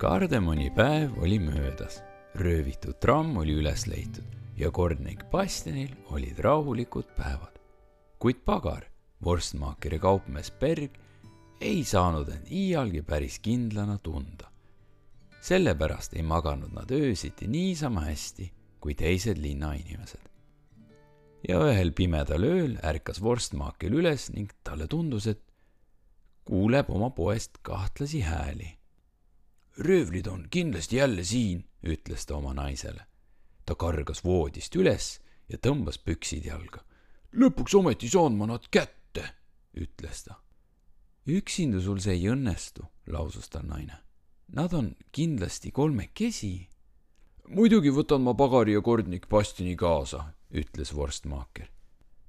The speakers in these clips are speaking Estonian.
Kardemoni päev oli möödas, röövitud tramm oli üles leitud ja kordnik Bastianil olid rahulikud päevad. kuid pagar, vorstmaaker ja kaupmees Berg ei saanud end iialgi päris kindlana tunda. sellepärast ei maganud nad öösiti niisama hästi kui teised linnainimesed. ja ühel pimedal ööl ärkas vorstmaakel üles ning talle tundus, et kuuleb oma poest kahtlasi hääli röövlid on kindlasti jälle siin, ütles ta oma naisele. ta kargas voodist üles ja tõmbas püksid jalga. lõpuks ometi saan ma nad kätte, ütles ta. üksinda sul see ei õnnestu, lausus tal naine. Nad on kindlasti kolmekesi. muidugi võtan ma pagari ja kordnik Bastiani kaasa, ütles vorstmaaker.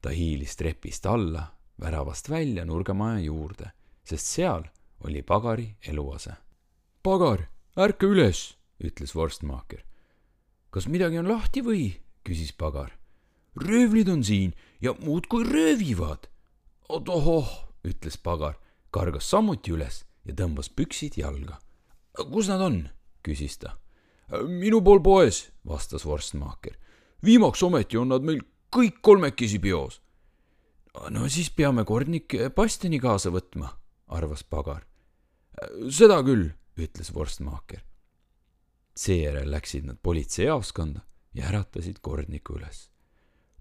ta hiilis trepist alla, väravast välja nurgamaja juurde, sest seal oli pagari eluase pagar, ärka üles, ütles vorstmaaker. kas midagi on lahti või? küsis pagar. röövlid on siin ja muudkui röövivad. ohoh, ütles pagar, kargas samuti üles ja tõmbas püksid jalga. kus nad on? küsis ta. minu pool poes, vastas vorstmaaker. viimaks ometi on nad meil kõik kolmekesi peos. no siis peame kordnik Bastiani kaasa võtma, arvas pagar. seda küll ütles vorstmaaker. seejärel läksid nad politseijaoskonda ja äratasid kordniku üles.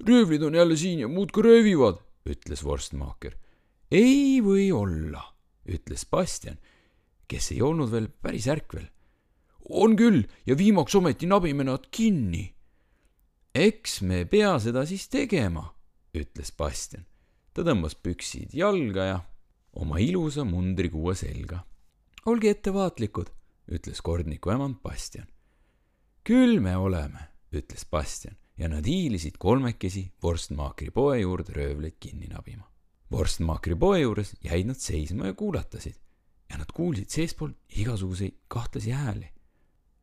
röövlid on jälle siin ja muudkui röövivad, ütles vorstmaaker. ei või olla, ütles Bastian, kes ei olnud veel päris ärkvel. on küll ja viimaks ometi nabime nad kinni. eks me pea seda siis tegema, ütles Bastian. ta tõmbas püksid jalga ja oma ilusa mundrikuue selga olge ettevaatlikud, ütles kordniku emand Bastian. küll me oleme, ütles Bastian ja nad hiilisid kolmekesi vorstmaakri poe juurde röövleid kinni nabima. vorstmaakri poe juures jäid nad seisma ja kuulatasid ja nad kuulsid seestpoolt igasuguseid kahtlasi hääli.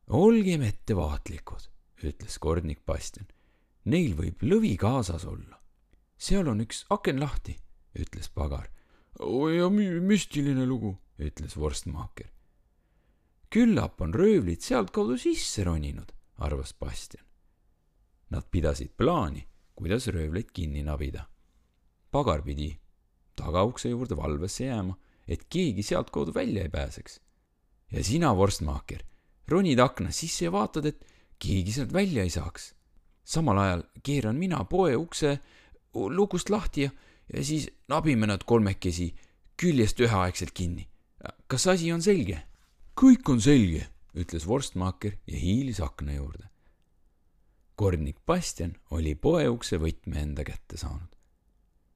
olgem ettevaatlikud, ütles kordnik Bastian. Neil võib lõvi kaasas olla. seal on üks aken lahti, ütles pagar. oi ja müstiline lugu ütles vorstmaaker. küllap on röövlid sealtkaudu sisse roninud, arvas Bastian. Nad pidasid plaani, kuidas röövleid kinni nabida. pagar pidi tagaukse juurde valvesse jääma, et keegi sealtkaudu välja ei pääseks. ja sina, vorstmaaker, ronid aknast sisse ja vaatad, et keegi sealt välja ei saaks. samal ajal keeran mina poe ukse lukust lahti ja, ja siis nabime nad kolmekesi küljest üheaegselt kinni kas asi on selge? kõik on selge, ütles vorstmaaker ja hiilis akna juurde. kordnik Bastian oli poeukse võtme enda kätte saanud.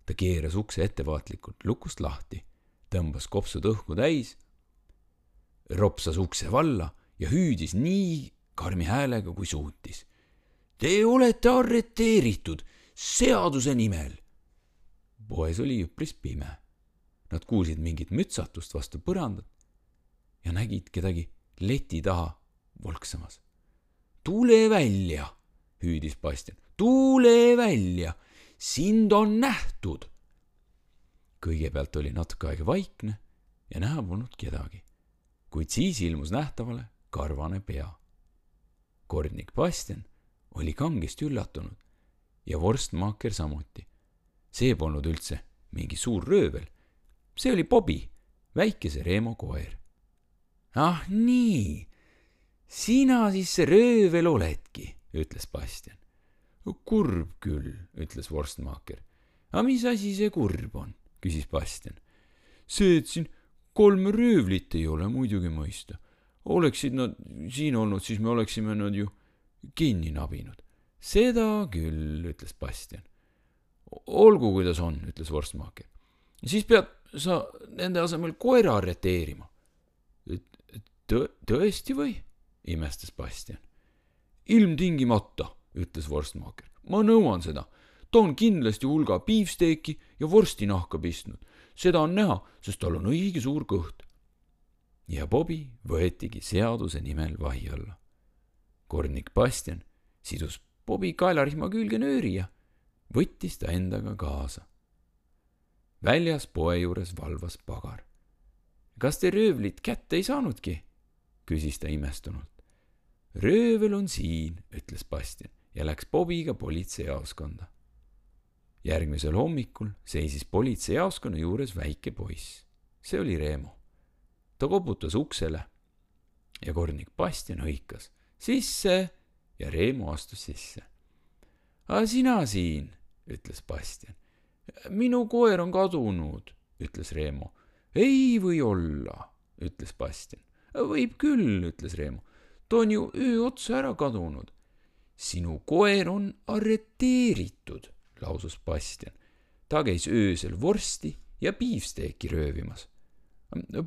ta keeras ukse ettevaatlikult lukust lahti, tõmbas kopsud õhku täis, ropsas ukse valla ja hüüdis nii karmi häälega, kui suutis. Te olete arreteeritud seaduse nimel. poes oli üpris pime Nad kuulsid mingit mütsatust vastu põrandat ja nägid kedagi leti taha volksamas. tule välja, hüüdis Bastian, tule välja, sind on nähtud. kõigepealt oli natuke aega vaikne ja näha polnud kedagi, kuid siis ilmus nähtavale karvane pea. kordnik Bastian oli kangesti üllatunud ja vorstmaaker samuti. see polnud üldse mingi suur röövel see oli Bobi, väikese Reemo koer. ah nii, sina siis see röövel oledki, ütles Bastian. kurb küll, ütles vorstmaaker. aga mis asi see kurb on, küsis Bastian. see, et siin kolme röövlit ei ole, muidugi mõista. oleksid nad siin olnud, siis me oleksime nad ju kinni nabinud. seda küll, ütles Bastian. olgu, kuidas on, ütles vorstmaaker. siis pead sa nende asemel koera arreteerima. Tõ-, tõesti või? imestas Bastian. ilmtingimata, ütles vorstmaaker. ma nõuan seda. ta on kindlasti hulga piifsteeki ja vorstinahka pistnud. seda on näha, sest tal on õige suur kõht. ja Bobi võetigi seaduse nimel vahi alla. kornik Bastian sidus Bobi kaelarihma külge nööri ja võttis ta endaga kaasa väljas poe juures valvas pagar. kas te röövlit kätte ei saanudki? küsis ta imestunult. röövel on siin, ütles Bastian ja läks Bobiga politseijaoskonda. järgmisel hommikul seisis politseijaoskonna juures väike poiss. see oli Reemo. ta koputas uksele ja kornik Bastian hõikas sisse ja Reemo astus sisse. aga sina siin, ütles Bastian. Minu koer on kadunud, ütles Reemo. ei või olla, ütles Bastian. võib küll, ütles Reemo. ta on ju öö otsa ära kadunud sinu koer on arreteeritud, lausus Bastian. ta käis öösel vorsti ja piifsteeki röövimas.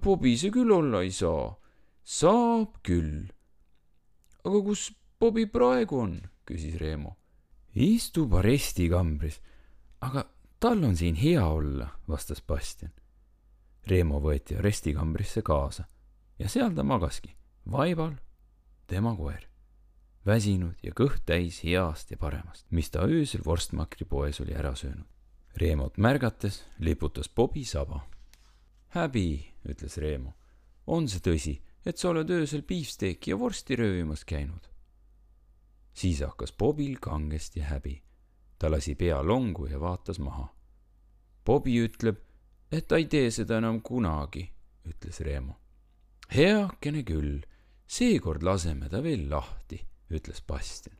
Bobi see küll olla ei saa. saab küll. aga kus Bobi praegu on? küsis Reemo. istub arestikambris. aga tal on siin hea olla, vastas Bastian. Reemo võeti arestikambrisse kaasa ja seal ta magaski, vaibal tema koer väsinud ja kõht täis heast ja paremast, mis ta öösel vorstmakri poes oli ära söönud. Reemot märgates liputas Bobi saba. häbi, ütles Reemo. on see tõsi, et sa oled öösel piifsteeki ja vorsti röövimas käinud? siis hakkas Bobil kangesti häbi. Ta lasi pea longu ja vaatas maha. Bobi ütleb, et ta ei tee seda enam kunagi, ütles Reemo. heakene küll, seekord laseme ta veel lahti ütles Bastian.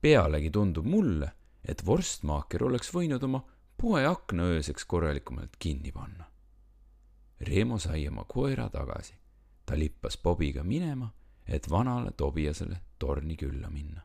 pealegi tundub mulle, et vorstmaaker oleks võinud oma poe akna ööseks korralikumalt kinni panna. Reemo sai oma koera tagasi. ta lippas Bobiga minema, et vanale Tobiasele torni külla minna